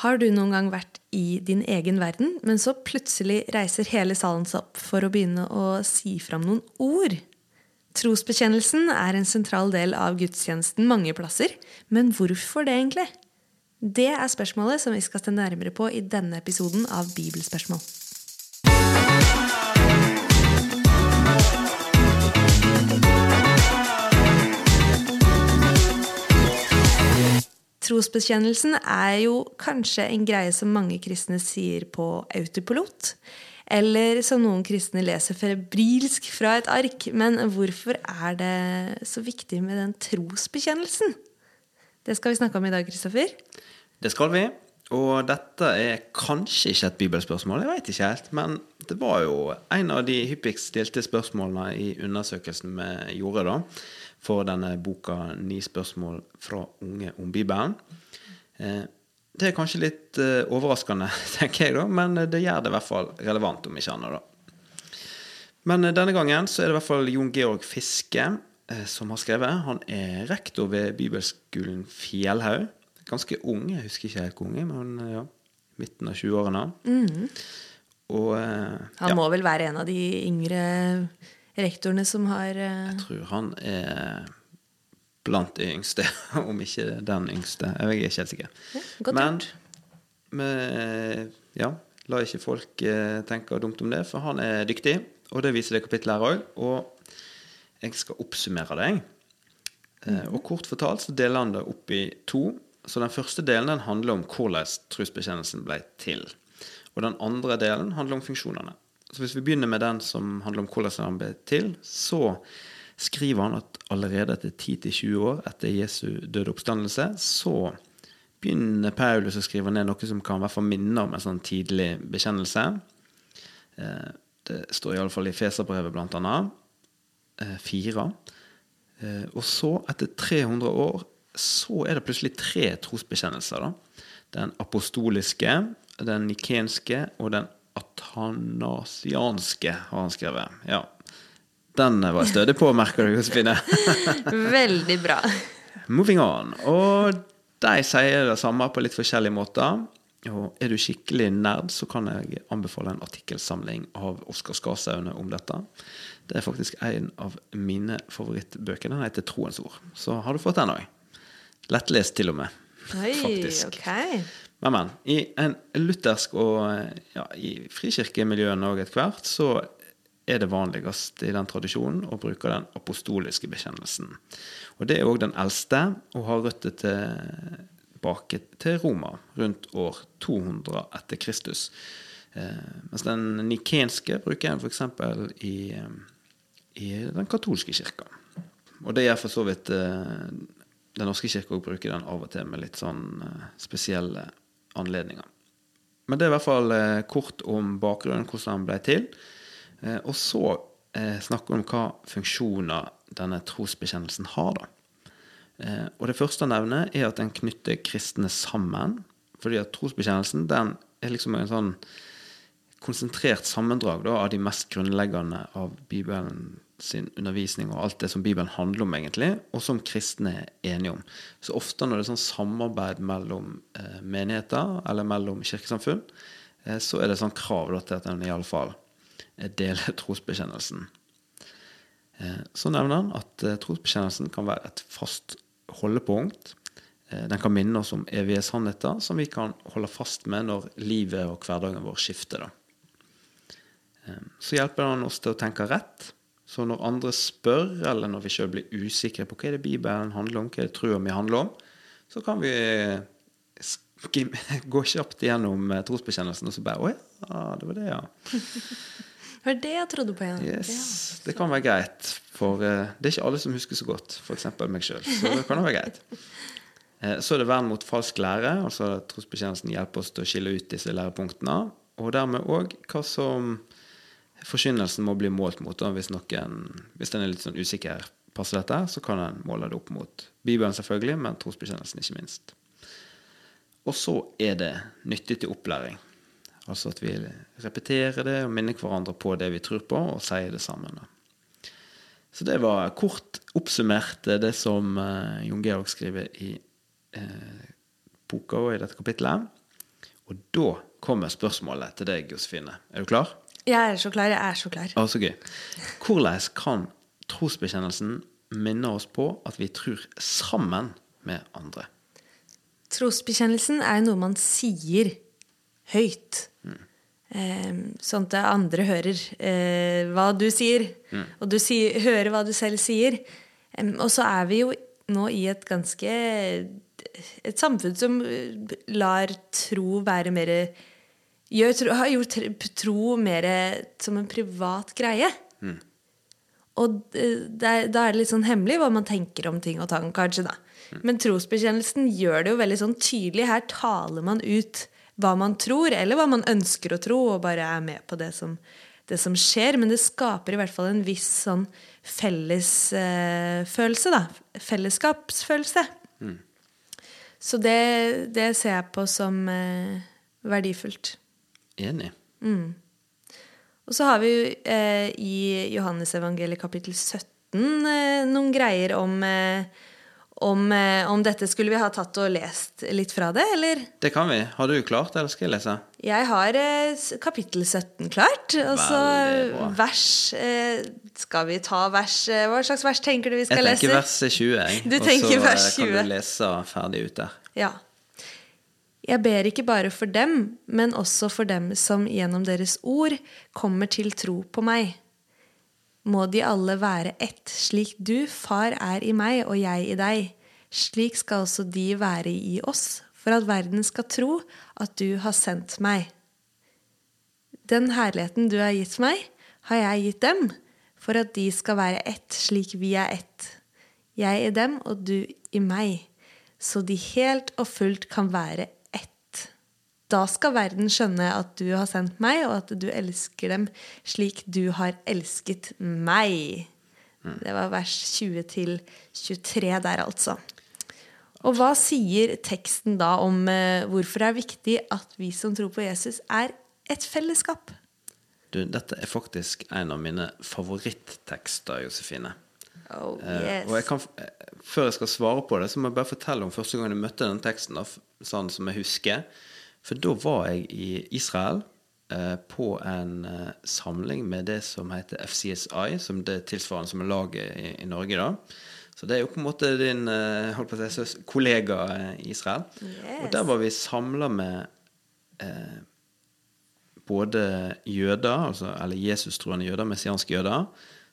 Har du noen gang vært i din egen verden, men så plutselig reiser hele salen seg opp for å begynne å si fram noen ord? Trosbekjennelsen er en sentral del av gudstjenesten mange plasser, men hvorfor det egentlig? Det er spørsmålet som vi skal se nærmere på i denne episoden av Bibelspørsmål. Trosbekjennelsen er jo kanskje en greie som mange kristne sier på autopilot. Eller som noen kristne leser febrilsk fra et ark. Men hvorfor er det så viktig med den trosbekjennelsen? Det skal vi snakke om i dag, Kristoffer. Det skal vi. Og dette er kanskje ikke et bibelspørsmål, jeg vet ikke helt. Men det var jo en av de hyppigst stilte spørsmålene i undersøkelsen vi gjorde da, for denne boka 'Ni spørsmål fra unge om Bibelen'. Eh, det er kanskje litt uh, overraskende, tenker jeg, da, men det gjør det i hvert fall relevant, om ikke annet. da. Men uh, denne gangen så er det i hvert fall Jon Georg Fiske som har skrevet. Han er rektor ved Bibelskolen Fjellhaug. Ganske ung, jeg husker ikke helt hvor ung, men ja, midten av 20-årene. Mm. Og Han må vel være en av de yngre rektorene som har Jeg tror han er blant de yngste, om ikke den yngste. Jeg er ikke helt sikker. Ja, Men med, ja, la ikke folk eh, tenke dumt om det, for han er dyktig. Og det viser det kapittelet her òg. Og jeg skal oppsummere det. Mm. og kort fortalt så deler han det opp i to. Så den første delen den handler om hvordan trosbekjennelsen ble til. Og den andre delen handler om funksjonene. Så hvis vi begynner med den som handler om hvordan han ble til, så skriver han at allerede etter 10-20 år etter Jesu døde oppstandelse, så begynner Paulus å skrive ned noe som kan i hvert fall minne om en sånn tidlig bekjennelse. Eh, det står iallfall i Feserbrevet, blant annet. Eh, fire. Eh, og så, etter 300 år, så er det plutselig tre trosbekjennelser. da. Den apostoliske, den nikenske og den atanasianske, har han skrevet. Ja, den var jeg stødig på, merker du, Josefine. Veldig bra. Moving on. Og de sier det samme på litt forskjellige måter. Og er du skikkelig nerd, så kan jeg anbefale en artikkelsamling av Oskar Skarsaune om dette. Det er faktisk en av mine favorittbøker. Den heter 'Troens ord'. Så har du fått den òg. Lettlest til og med. Oi, faktisk. ok. Men, men. I en luthersk og ja, i frikirkemiljøene òg etter hvert, så er det vanligst i den tradisjonen å bruke den apostoliske bekjennelsen. Og Det er òg den eldste, og har røtter tilbake til Roma rundt år 200 etter Kristus. Eh, mens den nikenske bruker en f.eks. I, i den katolske kirka. Og det gjør for så vidt eh, Den norske kirka bruker den av og til med litt sånn eh, spesielle anledninger. Men det er i hvert fall eh, kort om bakgrunnen, hvordan den ble til. Eh, og så snakker snakke om hva funksjoner denne trosbekjennelsen har. da. Eh, og Det første å nevne er at den knytter kristne sammen. Fordi at trosbekjennelsen den er liksom en sånn konsentrert sammendrag da, av de mest grunnleggende av Bibelen sin undervisning og alt det som Bibelen handler om, egentlig, og som kristne er enige om. Så ofte når det er sånn samarbeid mellom eh, menigheter eller mellom kirkesamfunn, eh, så er det sånn krav da, til at en iallfall deler trosbekjennelsen. Eh, så nevner han at eh, trosbekjennelsen kan være et fast holdepunkt. Eh, den kan minne oss om evige sannheter som vi kan holde fast med når livet og hverdagen vår skifter. Så hjelper han oss til å tenke rett. Så når andre spør, eller når vi sjøl blir usikre på hva er det Bibelen handler om, hva er det trua mi handler om, så kan vi gå kjapt gjennom trosbekjennelsen og så bare Å ja, det var det, ja. Det var det jeg trodde på igjen. Yes, Det kan være greit. For uh, det er ikke alle som husker så godt, f.eks. meg sjøl. Så det kan være greit. Uh, så er det vern mot falsk lære. altså Trosbekjennelsen hjelper oss til å skille ut disse lærepunktene. Og dermed òg hva som forkynnelsen må bli målt mot. Da. Hvis noen hvis den er litt sånn usikker passer dette, så kan en måle det opp mot Bibelen, selvfølgelig, men trosbekjennelsen ikke minst. Og så er det nyttig til opplæring. Altså at vi repeterer det og minner hverandre på det vi tror på, og sier det sammen. Så det var kort oppsummert det som uh, Jon Georg skriver i uh, boka og i dette kapittelet. Og da kommer spørsmålet til deg, Josefine. Er du klar? Jeg er så klar. Jeg er så klar. Å, så gøy. Hvordan kan trosbekjennelsen minne oss på at vi tror sammen med andre? Trosbekjennelsen er noe man sier høyt. Eh, sånn at andre hører eh, hva du sier, og du sier, hører hva du selv sier. Og så er vi jo nå i et ganske Et samfunn som lar tro være mer gjør, tro- Har gjort tro mer som en privat greie. Og eh, der, da er det litt sånn hemmelig hva man tenker om ting og tang, kanskje. da. Men trosbekjennelsen gjør det jo veldig sånn tydelig. Her taler man ut hva man tror, eller hva man ønsker å tro, og bare er med på det som, det som skjer. Men det skaper i hvert fall en viss sånn fellesfølelse, eh, da. Fellesskapsfølelse. Så det, det ser jeg på som eh, verdifullt. Enig. Og så har vi eh, i Johannesevangeliet kapittel 17 eh, noen greier om, eh, om, eh, om dette. Skulle vi ha tatt og lest litt fra det, eller? Det kan vi. Har du klart, det, eller skal jeg lese? Jeg har eh, kapittel 17 klart. Og så vers eh, Skal vi ta vers Hva slags vers tenker du vi Jeg skal tenker lese? vers 20, jeg. Du og så kan du lese ferdig ut der. Ja. Jeg ber ikke bare for dem, men også for dem som gjennom deres ord kommer til tro på meg. Må de alle være ett, slik du, far, er i meg og jeg i deg. Slik skal også de være i oss, for at verden skal tro at du har sendt meg. Den herligheten du har gitt meg, har jeg gitt dem, for at de skal være ett, slik vi er ett. Jeg i dem og du i meg, så de helt og fullt kan være ett. Da skal verden skjønne at du har sendt meg, og at du elsker dem slik du har elsket meg. Det var vers 20 til 23 der, altså. Og hva sier teksten da om eh, hvorfor det er viktig at vi som tror på Jesus, er et fellesskap? Du, dette er faktisk en av mine favoritttekster, Josefine. Oh, yes. uh, og jeg kan, eh, før jeg skal svare på det, så må jeg bare fortelle om første gang jeg møtte den teksten, da, sånn som jeg husker. For da var jeg i Israel eh, på en eh, samling med det som heter FCSI, som det tilsvarende som er laget i, i Norge. da. Så det er jo på en måte din eh, holdt på å si, kollega i Israel. Yes. Og der var vi samla med eh, både jøder, altså, eller Jesus-troende jøder, messianske jøder,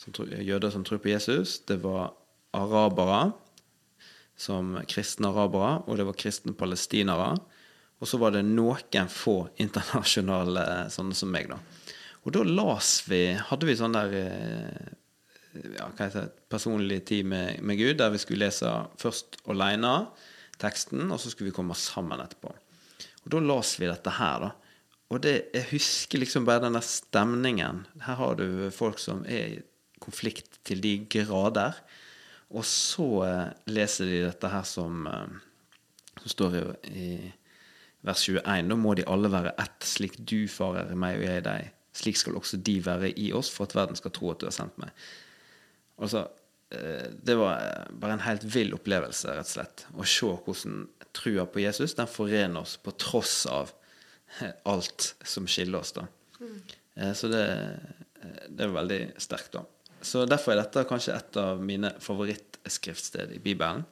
som jøder som tror på Jesus. Det var arabere, som kristne arabere, og det var kristne palestinere. Og så var det noen få internasjonale sånne som meg, da. Og da las vi Hadde vi sånn der eh, ja, hva heter det, personlig tid med, med Gud, der vi skulle lese først alene teksten, og så skulle vi komme sammen etterpå. Og da las vi dette her, da. Og det, jeg husker liksom bare den der stemningen. Her har du folk som er i konflikt til de grader. Og så eh, leser de dette her som, eh, som står i, i vers 21. Da må de alle være ett, slik du, far, er i meg og jeg i deg. Slik skal også de være i oss, for at verden skal tro at du har sendt meg. Altså, eh, det var eh, bare en helt vill opplevelse, rett og slett. Å se hvordan trua på Jesus den forener oss på tross av alt som skiller oss. da. Eh, Så det, det er veldig sterkt, da. Så derfor er dette kanskje et av mine favorittskriftsteder i Bibelen.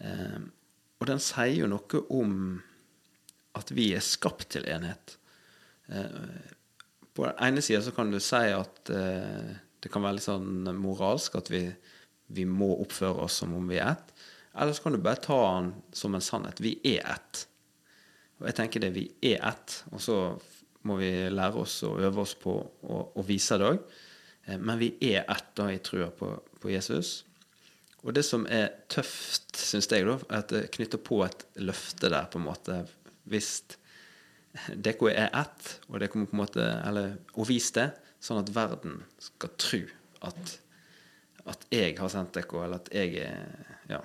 Og den sier jo noe om at vi er skapt til enhet. Eh, På den ene sida så kan du si at eh, det kan være litt sånn moralsk, at vi, vi må oppføre oss som om vi er ett. Eller så kan du bare ta den som en sannhet. Vi er ett. Og jeg tenker det, vi er ett. Og så må vi lære oss og øve oss på å, å vise det òg. Men vi er ett da i trua på, på Jesus. Og det som er tøft, syns jeg, da, er at det knytter på et løfte der, på en måte. Hvis dere er ett, og dere må på en måte Eller og vis det, sånn at verden skal tro at, at jeg har sendt dere, eller at jeg er Ja.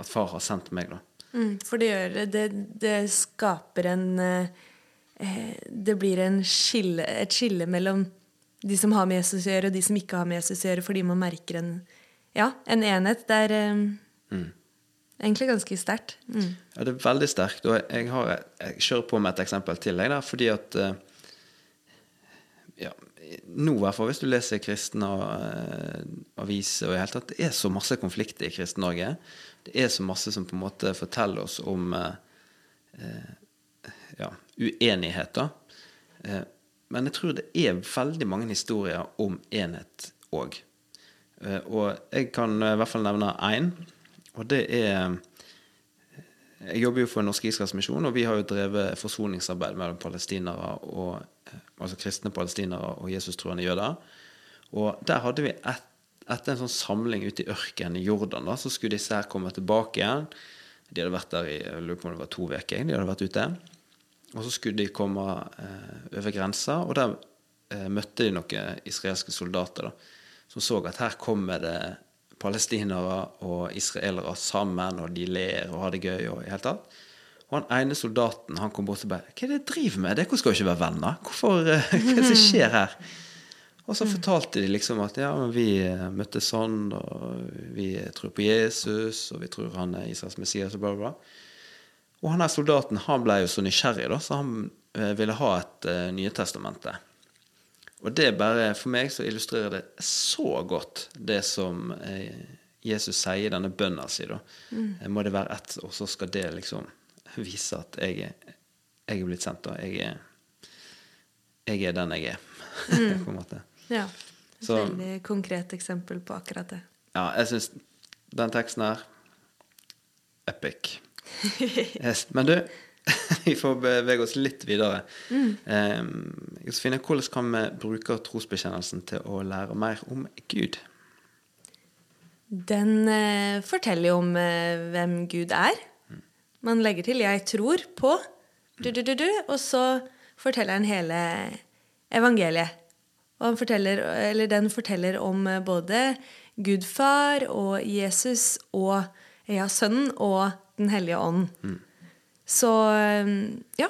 At far har sendt meg, da. Mm, for det gjør det. Det, skaper en eh, Det blir en skille, et skille mellom de som har med Jesus å gjøre, og de som ikke har med Jesus å gjøre, fordi man merker en, ja, en enhet der eh, Egentlig ganske sterkt. Mm. Ja, det er veldig sterkt. Og jeg, har, jeg kjører på med et eksempel til, jeg, der, fordi at eh, ja, Nå, i hvert fall, hvis du leser kristne uh, aviser og i hele tatt, Det er så masse konflikter i Kristen-Norge. Det er så masse som på en måte forteller oss om eh, ja, uenigheter. men jeg tror det er veldig mange historier om enhet òg. og jeg kan i hvert fall nevne én. Og det er Jeg jobber jo for Norsk Israels Misjon, og vi har jo drevet forsoningsarbeid mellom palestinere og altså kristne palestinere og Jesus-troende jøder. Og der hadde vi et, etter en sånn samling ute i ørkenen i Jordan, da, så skulle disse her komme tilbake igjen. De hadde vært der i jeg lurer på om det var to uker. De hadde vært ute. Og så skulle de komme eh, over grensa, og der eh, møtte de noen israelske soldater da, som så at her kommer det palestinere og israelere sammen, og de ler og har det gøy. og i hele tatt. Og han ene soldaten han kom bort og bare 'Hva er det dere driver med? Dere skal jo ikke være venner. Hvorfor, eh, hva er det som skjer her?' Og så fortalte de liksom at ja, men vi eh, møttes sånn, og vi tror på Jesus, og vi tror han er Israels Messias, og bla, bla. Og han her soldaten han ble jo så nysgjerrig, da, så han eh, ville ha et uh, Nye testamentet. Og det bare, for meg så illustrerer det så godt det som eh, Jesus sier i denne bønna si. da. Mm. Må det være ett, og så skal det liksom vise at jeg jeg er blitt sendt. da. Jeg er, jeg er den jeg er, mm. på en måte. Ja. Et så, veldig konkret eksempel på akkurat det. Ja, jeg syns den teksten her epic. Men du, vi får bevege oss litt videre. Mm. Eh, Josefine, hvordan kan vi bruke trosbekjennelsen til å lære mer om Gud? Den eh, forteller jo om eh, hvem Gud er. Man legger til 'jeg tror på', du, du, du, og så forteller han hele evangeliet. Og forteller, den forteller om eh, både Gud far og Jesus og ja, Sønnen og Den hellige ånd. Mm. Så ja.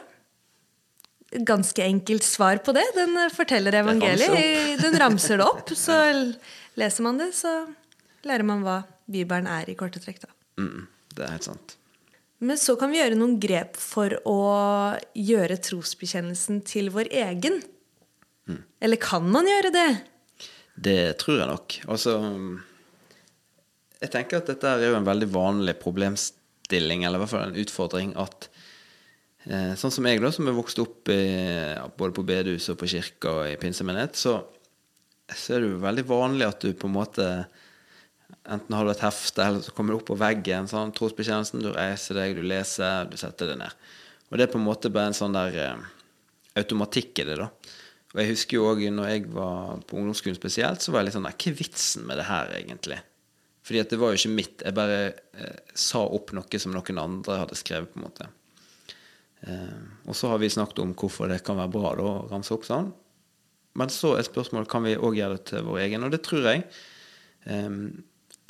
Ganske enkelt svar på det. Den forteller evangeliet. Den ramser det opp. Så leser man det, så lærer man hva Bibelen er i korte trekk. Mm, det er helt sant. Men så kan vi gjøre noen grep for å gjøre trosbekjennelsen til vår egen. Mm. Eller kan man gjøre det? Det tror jeg nok. Altså Jeg tenker at dette er jo en veldig vanlig problemstilling, eller i hvert fall en utfordring, at Eh, sånn som jeg, da, som er vokst opp i, både på bedehus og på kirka og i pinsemenighet, så, så, er det jo veldig vanlig at du på en måte Enten har du et hefte, eller så kommer du opp på veggen, sånn, trosbekjennelsen, du reiser deg, du leser, du setter deg ned. Og det er på en måte bare en sånn der eh, automatikk i det, da. Og jeg husker jo òg når jeg var på ungdomsskolen spesielt, så var jeg litt sånn Hva er vitsen med det her, egentlig? Fordi at det var jo ikke mitt. Jeg bare eh, sa opp noe som noen andre hadde skrevet, på en måte. Eh, og så har vi snakket om hvorfor det kan være bra da, å ramse opp sånn. Men så er spørsmålet kan vi òg gjøre det til vår egen, og det tror jeg. Eh,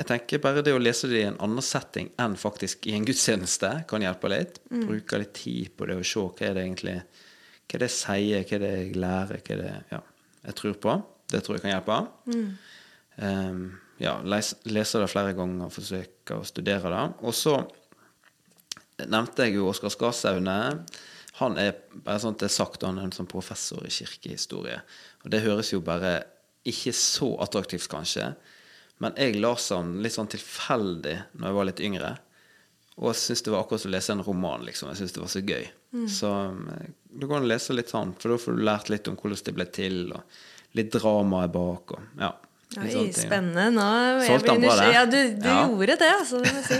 jeg tenker bare det å lese det i en annen setting enn faktisk i en gudstjeneste kan hjelpe litt. Mm. Bruke litt tid på det og se hva er det egentlig hva er det jeg sier, hva er det jeg lærer, hva er det ja, jeg tror på. Det tror jeg kan hjelpe. Mm. Um, ja, lese, lese det flere ganger og forsøke å studere det. Og så nevnte jeg jo Oskar Skarsaune. Han er bare sånn det er sagt, han er en sånn professor i kirkehistorie. Og det høres jo bare ikke så attraktivt, kanskje. Men jeg leste han litt sånn tilfeldig når jeg var litt yngre. Og syntes det var akkurat som å lese en roman. liksom. Jeg syntes det var så gøy. Mm. Så eh, du kan lese litt sånn, for da får du lært litt om hvordan det ble til, og litt drama er bak. og ja. Oi, spennende. Nå Solgte han bra, det? Ja, du, du ja. gjorde det, altså. Si.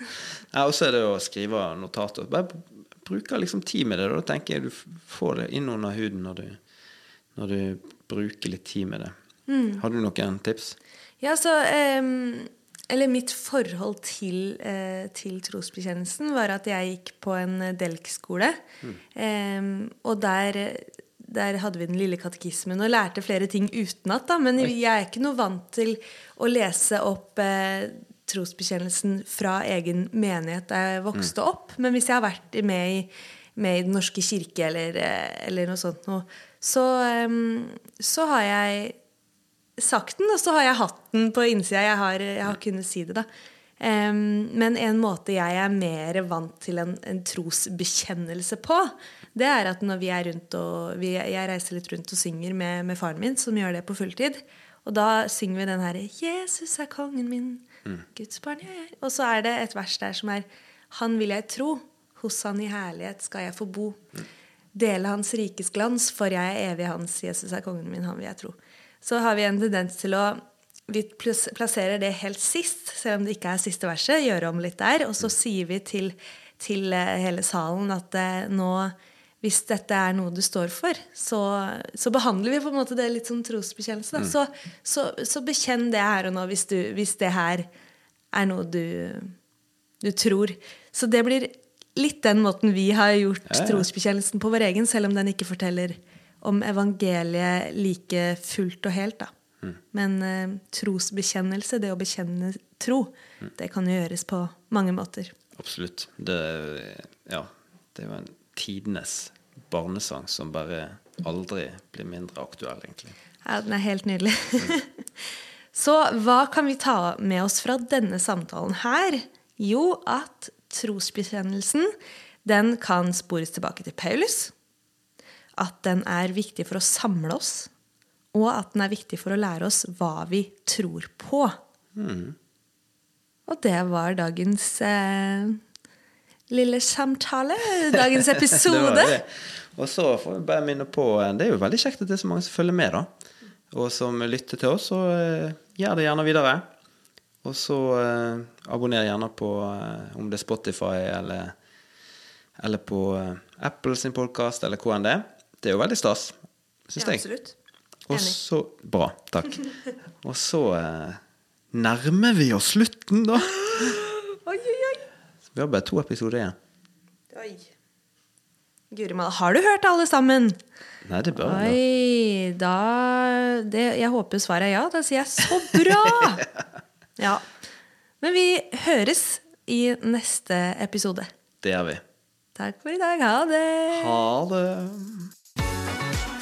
ja, og så er det å skrive notater. Bare bruke liksom tid med det. Da tenker jeg du får det inn under huden når du, når du bruker litt tid med det. Mm. Har du noen tips? Ja, så um, Eller mitt forhold til, uh, til, trosbekjennelsen var at jeg gikk på en delk-skole. Mm. Um, og der der hadde vi den lille katekismen og lærte flere ting utenat. Men jeg er ikke noe vant til å lese opp eh, trosbekjennelsen fra egen menighet da jeg vokste mm. opp. Men hvis jeg har vært med i, med i Den norske kirke eller, eh, eller noe sånt noe, så, um, så, har jeg sagt den, og så har jeg hatt den på innsida. Jeg har, jeg har kunnet si det, da. Em, men en måte jeg er mer vant til en, en trosbekjennelse på, det er at når vi er rundt og vi, Jeg reiser litt rundt og synger med, med faren min, som gjør det på fulltid. Og da synger vi den herre 'Jesus er kongen min, Guds barn jeg er'. Og så er det et vers der som er 'Han vil jeg tro, hos han i herlighet skal jeg få bo'. Dele hans rikes glans, for jeg er evig hans. Jesus er kongen min, han vil jeg tro. Så har vi en tendens til å Vi plasserer det helt sist, selv om det ikke er siste verset. Gjøre om litt der. Og så sier vi til, til eh, hele salen at eh, nå hvis dette er noe du står for, så, så behandler vi på en måte det litt som trosbekjennelse. Mm. Så, så, så bekjenn det her og nå hvis, du, hvis det her er noe du, du tror. Så det blir litt den måten vi har gjort Ja, ja. trosbekjennelsen på vår egen, selv om den ikke forteller om evangeliet like fullt og helt. Da. Mm. Men uh, trosbekjennelse, det å bekjenne tro, Mm. det kan jo gjøres på mange måter. Absolutt. Det, ja, det var en tidenes barnesang som bare aldri blir mindre aktuell, egentlig. Ja, den er helt nydelig. Så hva kan vi ta med oss fra denne samtalen her? Jo, at trosbekjennelsen den kan spores tilbake til Paulus. At den er viktig for å samle oss. Og at den er viktig for å lære oss hva vi tror på. Og det var dagens eh, lille samtale. Dagens episode. det. Og så får vi bare minne på eh, Det er jo veldig kjekt at det er så mange som følger med, da. Og som lytter til oss. Og uh, gjør det gjerne videre. Og så uh, abonner gjerne på uh, om det er Spotify eller, eller på uh, Apple sin podkast, eller hvor enn det er. Det er jo veldig stas, syns Ja, jeg. absolutt. Og så Bra. Takk. Og så eh, nærmer vi oss slutten, da. Oi, oi, oi. Vi har bare to episoder igjen. Oi. Guri malla, har du hørt alle sammen? Nei, det bør. Oi, da det, Jeg håper svaret er ja. Da sier jeg så bra! Ja. Men vi høres i neste episode. Det gjør vi. Takk for i dag. Ha det! Ha det.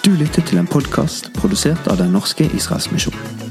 Du lyttet til en podkast produsert av Den norske Israelsmisjon.